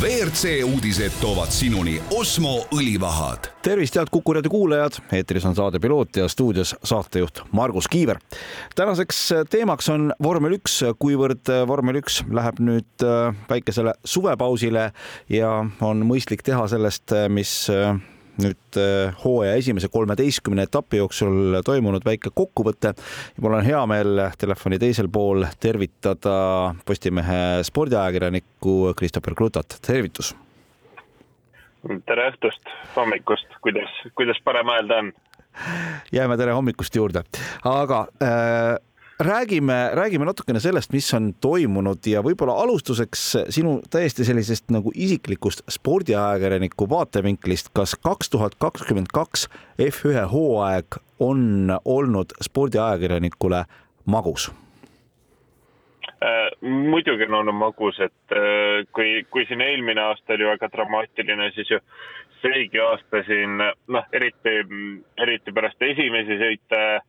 WRC uudised toovad sinuni Osmo õlivahad. tervist, head Kuku raadio kuulajad, eetris on saade Piloot ja stuudios saatejuht Margus Kiiver. tänaseks teemaks on vormel üks, kuivõrd vormel üks läheb nüüd äh, väikesele suvepausile ja on mõistlik teha sellest, mis äh, nüüd äh, hooaja esimese kolmeteistkümne etapi jooksul toimunud väike kokkuvõte. mul on hea meel telefoni teisel pool tervitada Postimehe spordiajakirjanikku Christopher Krutat, tervitus. tere õhtust, hommikust, kuidas, kuidas parem öelda on? jääme tere hommikust juurde, aga äh, räägime, räägime natukene sellest, mis on toimunud ja võib-olla alustuseks sinu täiesti sellisest nagu isiklikust spordiajakirjaniku vaatevinklist, kas kaks tuhat kakskümmend kaks F1 hooaeg on olnud spordiajakirjanikule magus? Äh, muidugi on olnud magus, et äh, kui, kui siin eelmine aasta oli väga dramaatiline, siis ju seegi aasta siin noh, eriti, eriti pärast esimesi sõite äh,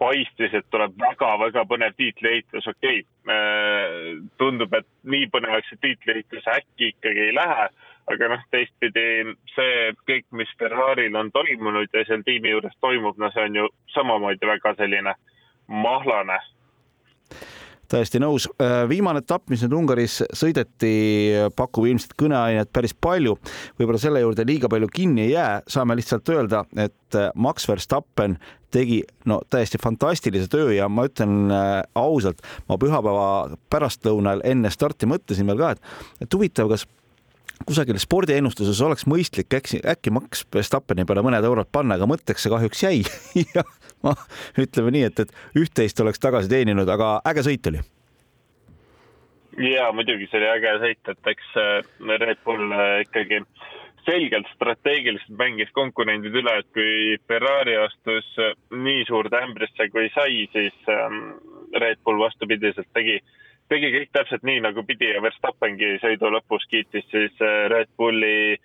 paistis, et tuleb väga-väga põnev tiitliheitlus, okei okay.. tundub, et nii põnevaks see tiitliheitlus äkki ikkagi ei lähe, aga noh, teistpidi see kõik, mis Ferrari'l on toimunud ja seal tiimi juures toimub, no see on ju samamoodi väga selline mahlane täiesti nõus. Äh, viimane etapp, mis nüüd Ungaris sõideti, pakub ilmselt kõneainet päris palju. võib-olla selle juurde liiga palju kinni ei jää, saame lihtsalt öelda, et äh, Max Verstappen tegi no täiesti fantastilise töö ja ma ütlen äh, ausalt, ma pühapäeva pärastlõunal enne starti mõtlesin veel ka, et, et huvitav, kas kusagil spordiennustuses oleks mõistlik äkki, äkki Max Verstappeni peale mõned eurod panna, aga mõtteks see kahjuks jäi ja ma ütleme nii, et, et üht-teist oleks tagasi teeninud, aga äge sõit oli. ja muidugi see oli äge sõit, et eks äh, Red Bull äh, ikkagi selgelt strateegiliselt mängis konkurendid üle, et kui Ferrari astus äh, nii suurde ämbrisse, kui sai, siis ähm, Red Bull vastupidiselt tegi, tegi kõik täpselt nii, nagu pidi ja Verstappengi sõidu lõpus kiitis siis Red Bulli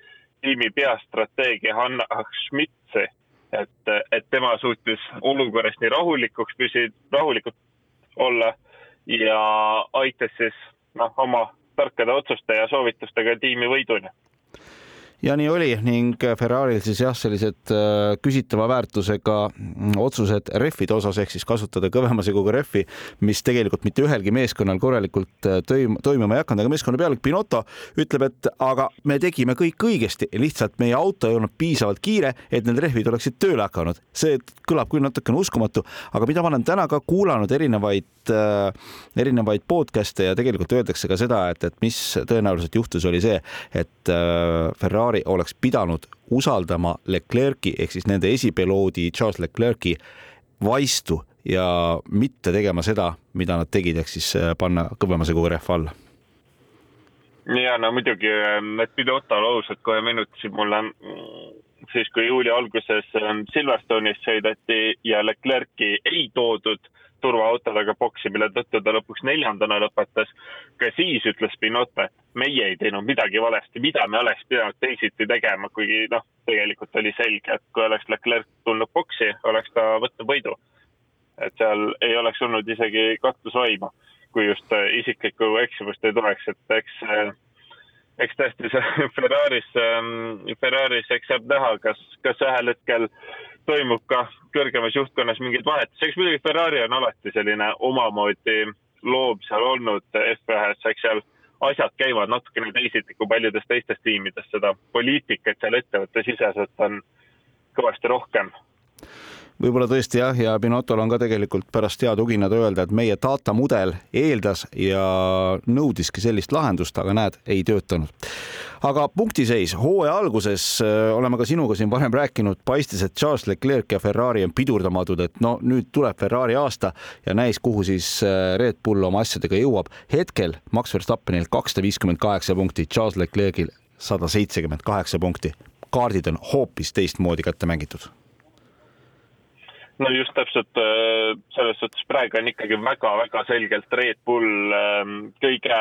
tiimi peastrateegia Hanna Schmidtsi. Et, et tema suutis olukorras nii rahulikuks püsida, rahulikult olla ja aitas siis noh, oma tarkade otsuste ja soovitustega tiimi võiduni ja nii oli. Ning Ferrari'l siis jah, sellised äh, küsitava väärtusega mm, otsused rehvide osas ehk siis kasutada kõvema seguga rehvi, mis tegelikult mitte ühelgi meeskonnal korralikult äh, toimuma ei hakanud, aga meeskonna pealik Pinotto ütleb, et aga me tegime kõik õigesti, lihtsalt meie auto ei olnud piisavalt kiire, et need rehvid oleksid tööle hakanud. see kõlab küll natukene uskumatu, aga mida ma olen täna ka kuulanud erinevaid äh,, erinevaid podcast'e ja tegelikult öeldakse ka seda, et, et mis tõenäoliselt juhtus, oli see, et äh, Ferrari Ferrari oleks pidanud usaldama Leclerc'i ehk siis nende esipiloodi Charles Leclerc'i vaistu ja mitte tegema seda, mida nad tegid, ehk siis äh, panna kõvema seguga rehv alla. ja no muidugi, need ähm, Pidotol ausalt kohe meenutasid mulle mm, siis, kui juuli alguses ähm, Silverstone'is sõideti ja Leclerc'i ei toodud turvaautodega boksi, mille tõttu ta lõpuks neljandana lõpetas. ka siis ütles Pinot, et meie ei teinud midagi valesti, mida me oleks pidanud teisiti tegema, kuigi noh, tegelikult oli selge, et kui oleks Leclerc tulnud boksi, oleks ta võtnud võidu. et seal ei oleks olnud isegi kahtlusvaimu, kui just äh, isiklikku eksimust ei tuleks, et eks äh, eks tõesti see Ferraris, ähm, Ferraris, eks saab näha, kas, kas ühel hetkel toimub ka kõrgemas juhtkonnas mingeid vahetusi, eks muidugi Ferrari on alati selline omamoodi loom seal olnud F1-s, eks seal asjad käivad natukene teisiti kui paljudes teistes tiimides, seda poliitikat seal ettevõtte siseselt on kõvasti rohkem võib-olla tõesti jah, ja Binotol on ka tegelikult pärast hea tugineda öelda, et meie data mudel eeldas ja nõudiski sellist lahendust, aga näed, ei töötanud. aga punktiseis, hooaja alguses äh, oleme ka sinuga siin varem rääkinud, paistis, et Charles Leclerc ja Ferrari on pidurdamatud, et no nüüd tuleb Ferrari aasta ja näis, kuhu siis äh, Red Bull oma asjadega jõuab. hetkel Max Verstappenil kakssada viiskümmend kaheksa punkti, Charles Leclerc'il sada seitsekümmend kaheksa punkti. kaardid on hoopis teistmoodi kätte mängitud no just täpselt äh, selles suhtes praegu on ikkagi väga-väga selgelt Red Bull ähm, kõige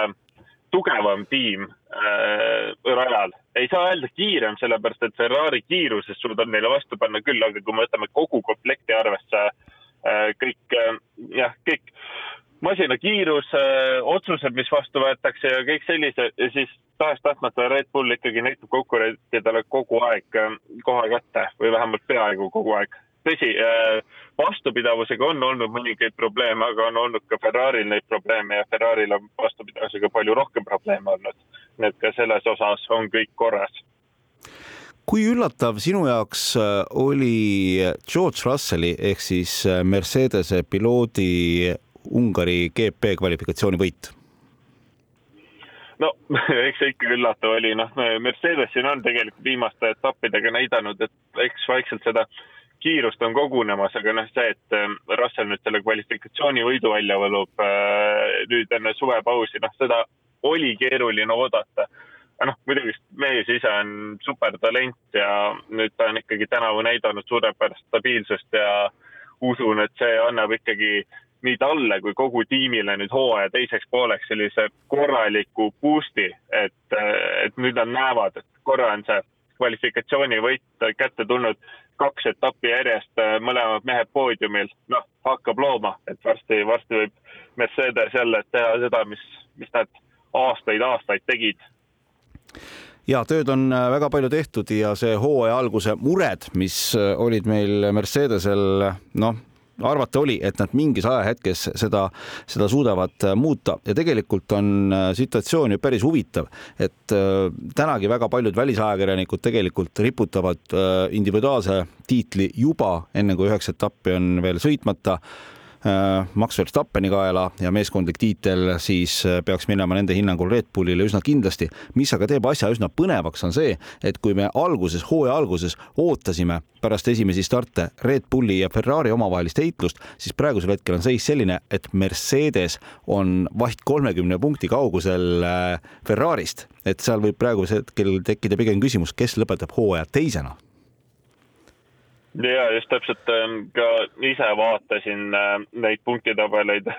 tugevam tiim äh, rajal. ei saa öelda kiirem, sellepärast et Ferrari kiiruses suudab neile vastu panna küll, aga kui me võtame kogu komplekti arvesse äh,, kõik jah, kõik masina kiirus otsused, mis vastu võetakse ja kõik sellise, siis tahes-tahtmata Red Bull ikkagi näitab konkurentidele kogu aeg koha kätte või vähemalt peaaegu kogu aeg tõsi, äh, vastupidavusega on olnud mõningaid probleeme, aga on olnud ka Ferrari'l neid probleeme ja Ferrari'l on vastupidavusega palju rohkem probleeme olnud. nii et ka selles osas on kõik korras. kui üllatav sinu jaoks äh, oli George Russelli ehk siis äh, Mercedese piloodi Ungari GP kvalifikatsiooni võit? no eks see ikka üllatav oli, noh, Mercedes siin on tegelikult viimaste etappidega näidanud, et eks vaikselt seda kiirust on kogunemas, aga noh, see, et ähm, Russell nüüd selle kvalifikatsiooni võidu välja võlub äh, nüüd enne suvepausi, noh, seda oli keeruline oodata. aga noh, muidugi mees ise on supertalent ja nüüd ta on ikkagi tänavu näidanud suurepärast stabiilsust ja usun, et see annab ikkagi nii talle kui kogu tiimile nüüd hooaja teiseks pooleks sellise korraliku boost'i, et, äh, et nüüd nad näevad, et korra on see kvalifikatsioonivõit kätte tulnud kaks etappi järjest äh, mõlemad mehed poodiumil, noh, hakkab looma, et varsti, varsti võib Mercedes jälle teha seda, mis, mis nad aastaid-aastaid tegid. ja tööd on äh, väga palju tehtud ja see hooaja alguse mured, mis äh, olid meil Mercedesel, noh arvata oli, et nad mingis ajahetkes seda, seda suudavad äh, muuta. Ja tegelikult on äh, situatsioon ju päris huvitav, et äh, tänagi väga paljud välisajakirjanikud tegelikult riputavad individuaalse tiitli juba enne kui üheksa etappi on veel sõitmata Äh, Max Verstappeni kaela ja meeskondlik tiitel siis äh, peaks minema nende hinnangul Red Bullile üsna kindlasti. mis aga teeb asja üsna põnevaks, on see, et kui me alguses, hooaja alguses ootasime pärast esimesi starte Red Bulli ja Ferrari omavahelist heitlust, siis praegusel hetkel on seis selline, et Mercedes on vaid kolmekümne punkti kaugusel äh, Ferrarist, et seal võib praegusel hetkel tekkida pigem küsimus, kes lõpetab hooaja teisena ja just täpselt ähm, ka ise vaatasin äh, neid punktitabeleid.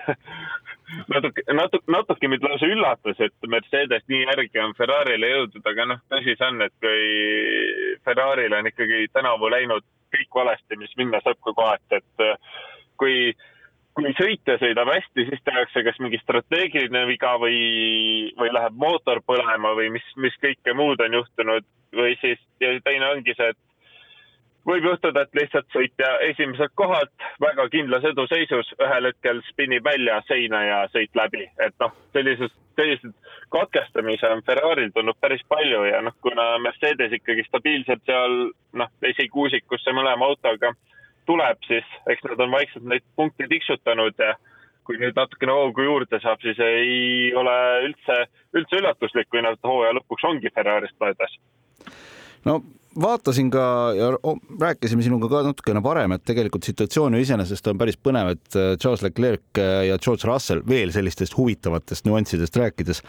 Natuke, natuke, natuke mind lausa üllatas, et Mercedes nii järgi on Ferrari'le jõudnud, aga noh, tõsi see on, et kui Ferrari'l on ikkagi tänavu läinud kõik valesti, mis minna saab ka kohati, et äh, kui, kui sõitja sõidab hästi, siis tehakse kas mingi strateegiline viga või, või läheb mootor põlema või mis, mis kõike muud on juhtunud või siis ja teine ongi see, et võib juhtuda, et lihtsalt sõitja esimeselt kohalt väga kindlas eduseisus ühel hetkel spinnib välja seina ja sõit läbi, et noh, sellises, selliseid katkestamisi on Ferrari'l tulnud päris palju ja noh, kuna Mercedes ikkagi stabiilselt seal noh, esikuusikusse mõlema autoga tuleb, siis eks nad on vaikselt neid punkte tiksutanud ja kui nüüd natukene hoogu juurde saab, siis ei ole üldse, üldse üllatuslik, kui nad hooaja lõpuks ongi Ferrari'st möödas. no vaatasin ka ja rääkisime sinuga ka natukene varem, et tegelikult situatsioon ju iseenesest on päris põnev, et äh, Charles Leclerc äh, ja George Russell veel sellistest huvitavatest nüanssidest rääkides,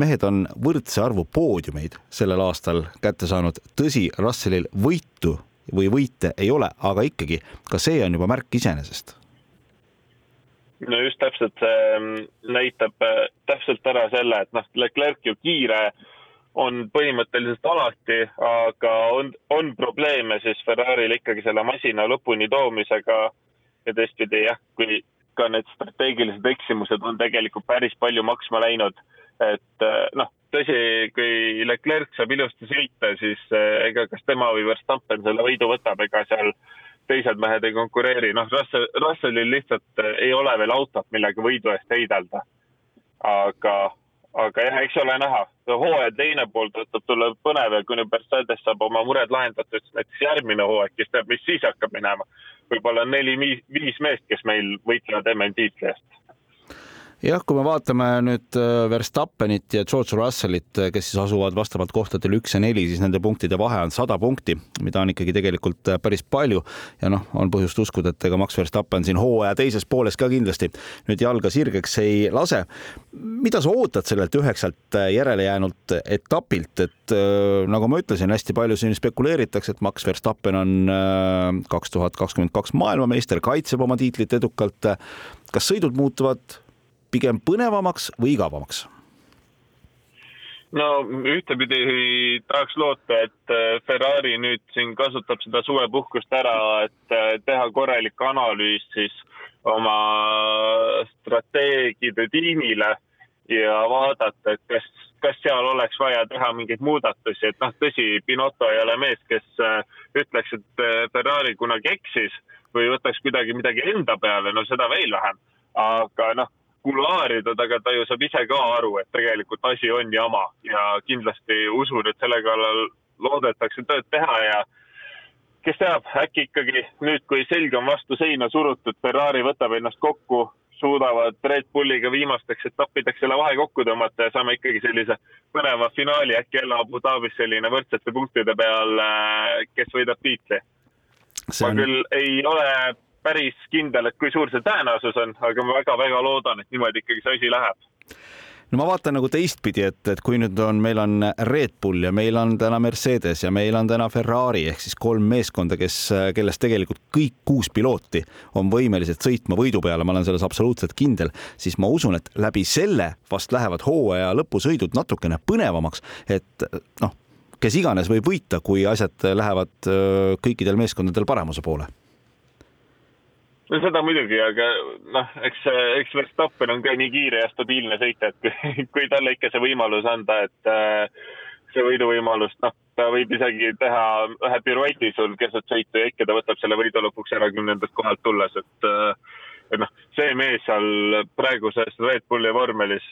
mehed on võrdse arvu poodiumeid sellel aastal kätte saanud. tõsi, Russellil võitu või võite ei ole, aga ikkagi ka see on juba märk iseenesest no just täpselt see mm, näitab äh, täpselt ära selle, et noh, Leclerc ju kiire äh, on põhimõtteliselt alati, aga on, on probleeme siis Ferrari'l ikkagi selle masina lõpuni toomisega. ja teistpidi jah, kui ka need strateegilised eksimused on tegelikult päris palju maksma läinud. et eh, noh, tõsi, kui Leclerc saab ilusti sõita, siis eh, ega kas tema või Verstappen selle võidu võtab, ega seal teised mehed ei konkureeri, noh, Russell, Russellil lihtsalt eh, ei ole veel autot, millega võidu eest heidelda. aga aga jah, eks ole näha, hooaja teine pool tõotab tulla põnev ja kuni Mercedes saab oma mured lahendatud, siis näiteks järgmine hooaeg, kes teab, mis siis hakkab minema. võib-olla neli-viis meest, kes meil võitlevad MM-tiitli eest jah, kui me vaatame nüüd äh, Verstappenit ja George Russellit, äh, kes siis asuvad vastavalt kohtadel üks ja neli, siis nende punktide vahe on sada punkti, mida on ikkagi tegelikult äh, päris palju. ja noh, on põhjust uskuda, et ega Max Verstappen siin hooaja teises pooles ka kindlasti nüüd jalga sirgeks ei lase. mida sa ootad sellelt üheksalt järele jäänud etapilt, et nagu ma ütlesin, hästi palju siin spekuleeritakse, et Max Verstappen on kaks tuhat kakskümmend kaks maailmameister, kaitseb oma tiitlit edukalt. kas sõidud muutuvad pigem põnevamaks või igavamaks? no ühtepidi tahaks loota, et äh, Ferrari nüüd siin kasutab seda suvepuhkust ära, et äh, teha korralik analüüs siis oma strateegide tiimile ja vaadata, et kas, kas seal oleks vaja teha mingeid muudatusi, et noh, tõsi, Pinotto ei ole mees, kes äh, ütleks, et Ferrari kunagi eksis või võtaks kuidagi midagi enda peale, no seda veel vähem. aga noh kuluaaride taga ta ju saab ise ka aru, et tegelikult asi on jama ja kindlasti usun, et selle kallal loodetakse tööd teha ja kes teab, äkki ikkagi nüüd, kui selg on vastu seina surutud, Ferrari võtab ennast kokku, suudavad Red Bulliga viimasteks etappideks selle vahe kokku tõmmata ja saame ikkagi sellise põneva finaali äkki jälle Abu Dhabis selline võrdsete punktide peal, äh, kes võidab tiitli. On... ma küll ei ole päris kindel, et kui suur see tõenäosus on, aga ma väga-väga loodan, et niimoodi ikkagi see asi läheb. No ma vaatan nagu teistpidi, et, et kui nüüd on, meil on Red Bull ja meil on täna Mercedes ja meil on täna Ferrari ehk siis kolm meeskonda, kes, kellest tegelikult kõik kuus pilooti on võimelised sõitma võidu peale, ma olen selles absoluutselt kindel, siis ma usun, et läbi selle vast lähevad hooaja lõpusõidud natukene põnevamaks, et noh, kes iganes võib võita, kui asjad lähevad kõikidel meeskondadel paremuse poole no seda muidugi, aga noh, eks, eks Verstappen on ka nii kiire ja stabiilne sõita, et kui, kui talle ikka see võimalus anda, et äh, see võiduvõimalust, noh, ta võib isegi teha ühe pirueti sul keset sõitu ja ikka ta võtab selle võidu lõpuks ära kümnendast kohalt tulles, et äh, et noh, see mees seal praeguses Red Bulli vormelis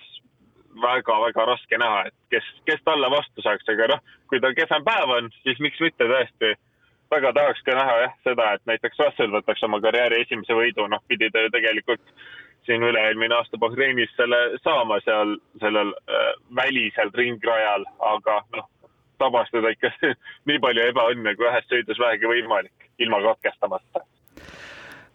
väga-väga raske näha, et kes, kes talle vastu saaks, aga noh, kui tal kehvem päev on, siis miks mitte tõesti väga tahaks ka näha jah, seda, et näiteks Russell võtaks oma karjääri esimese võidu, noh, pidi ta ju tegelikult siin üle-eelmine aasta Bahreinis selle saama seal sellel äh, välisel ringrajal, aga noh, tabas teda ikka nii palju ebaõnne, kui ühes sõidus vähegi võimalik, ilma katkestamata.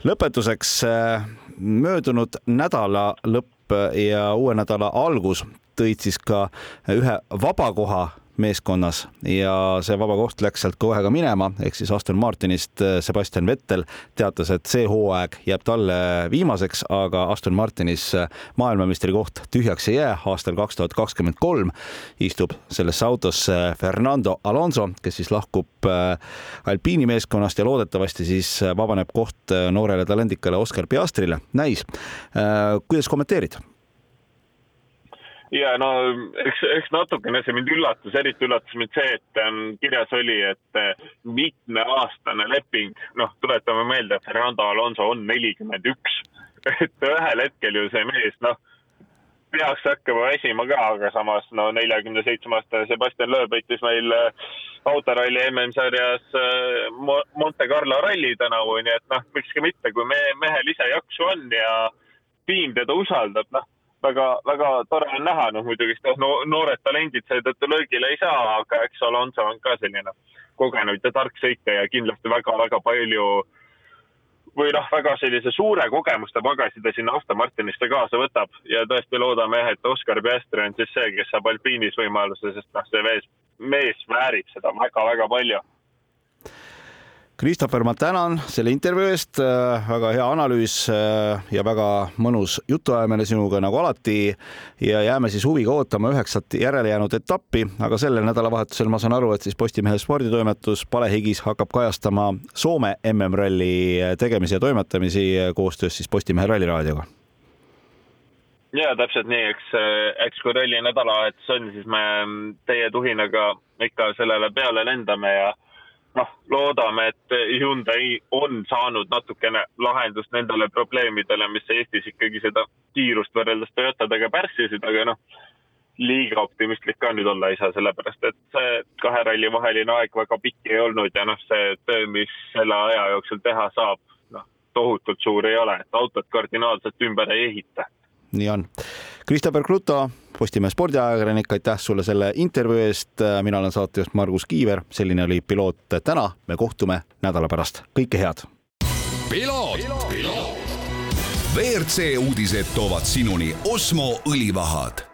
lõpetuseks äh, möödunud nädala lõpp ja uue nädala algus tõid siis ka ühe vabakoha meeskonnas ja see vaba koht läks sealt kohe ka minema, ehk siis Aston Martinist äh, Sebastian Vettel teatas, et see hooaeg jääb talle viimaseks, aga Aston Martinis äh, maailmameistrikoht tühjaks ei jää. aastal kaks tuhat kakskümmend kolm istub sellesse autosse Fernando Alonso, kes siis lahkub äh, alpiini meeskonnast ja loodetavasti siis vabaneb koht noorele talendikale Oscar Piastrile. näis, kuidas kommenteerid? Ja no eks, eks natukene see mind üllatas, eriti üllatas mind see, et ähm, kirjas oli, et äh, mitmeaastane leping, noh, tuletame meelde, Fernando Alonso on nelikümmend üks, et ühel hetkel ju see mees, noh, peaks hakkama väsima ka, aga samas no neljakümne seitsme aastane Sebastian Loeb võitis meil äh, autoralli MM-sarjas äh, Monte Carlo ralli tänavu, nii et noh, miks ka mitte, kui me, mehel ise jaksu on ja tiim teda usaldab, noh väga, väga tore on näha, noh muidugi no, noored talendid seetõttu löögile ei saa, aga eks Alonso on ka selline kogenud ja tark sõitja ja kindlasti väga-väga palju või noh, väga sellise suure kogemuste pagasi ta sinna Aston Martinisse kaasa võtab ja tõesti loodame jah, et Oscar Piastri on siis see, kes saab alpiinis võimaluse, sest noh, see mees, mees väärib seda väga-väga palju Christopher, ma tänan selle intervjuu eest, äh, väga hea analüüs äh, ja väga mõnus jutuajamine sinuga nagu alati. Ja jääme siis huviga ootama üheksat järele jäänud etappi, aga sellel nädalavahetusel ma saan aru, et siis Postimehe sporditoimetus palehigis hakkab kajastama Soome MM-ralli tegemisi ja toimetamisi koostöös siis Postimehe Ralliraadioga. Ja täpselt nii, eks, eks kui ralli nädalavahetus on, siis me teie tuhinaga ikka sellele peale lendame ja noh, loodame, et Hyundai on saanud natukene lahendust nendele probleemidele, mis Eestis ikkagi seda kiirust võrreldes Toyotadega pärssisid, aga noh, liiga optimistlik ka nüüd olla ei saa, sellepärast et see kahe ralli vaheline aeg väga pikk ei olnud ja noh, see töö, mis selle aja jooksul teha saab, noh, tohutult suur ei ole, et autot kardinaalselt ümber ei ehita. nii on. Kristofer Kruto Postimehe spordiajakirjanik, aitäh sulle selle intervjuu eest. mina olen saatejuht Margus Kiiver, selline oli piloot täna. me kohtume nädala pärast, kõike head. WRC uudised toovad sinuni Osmo õlivahad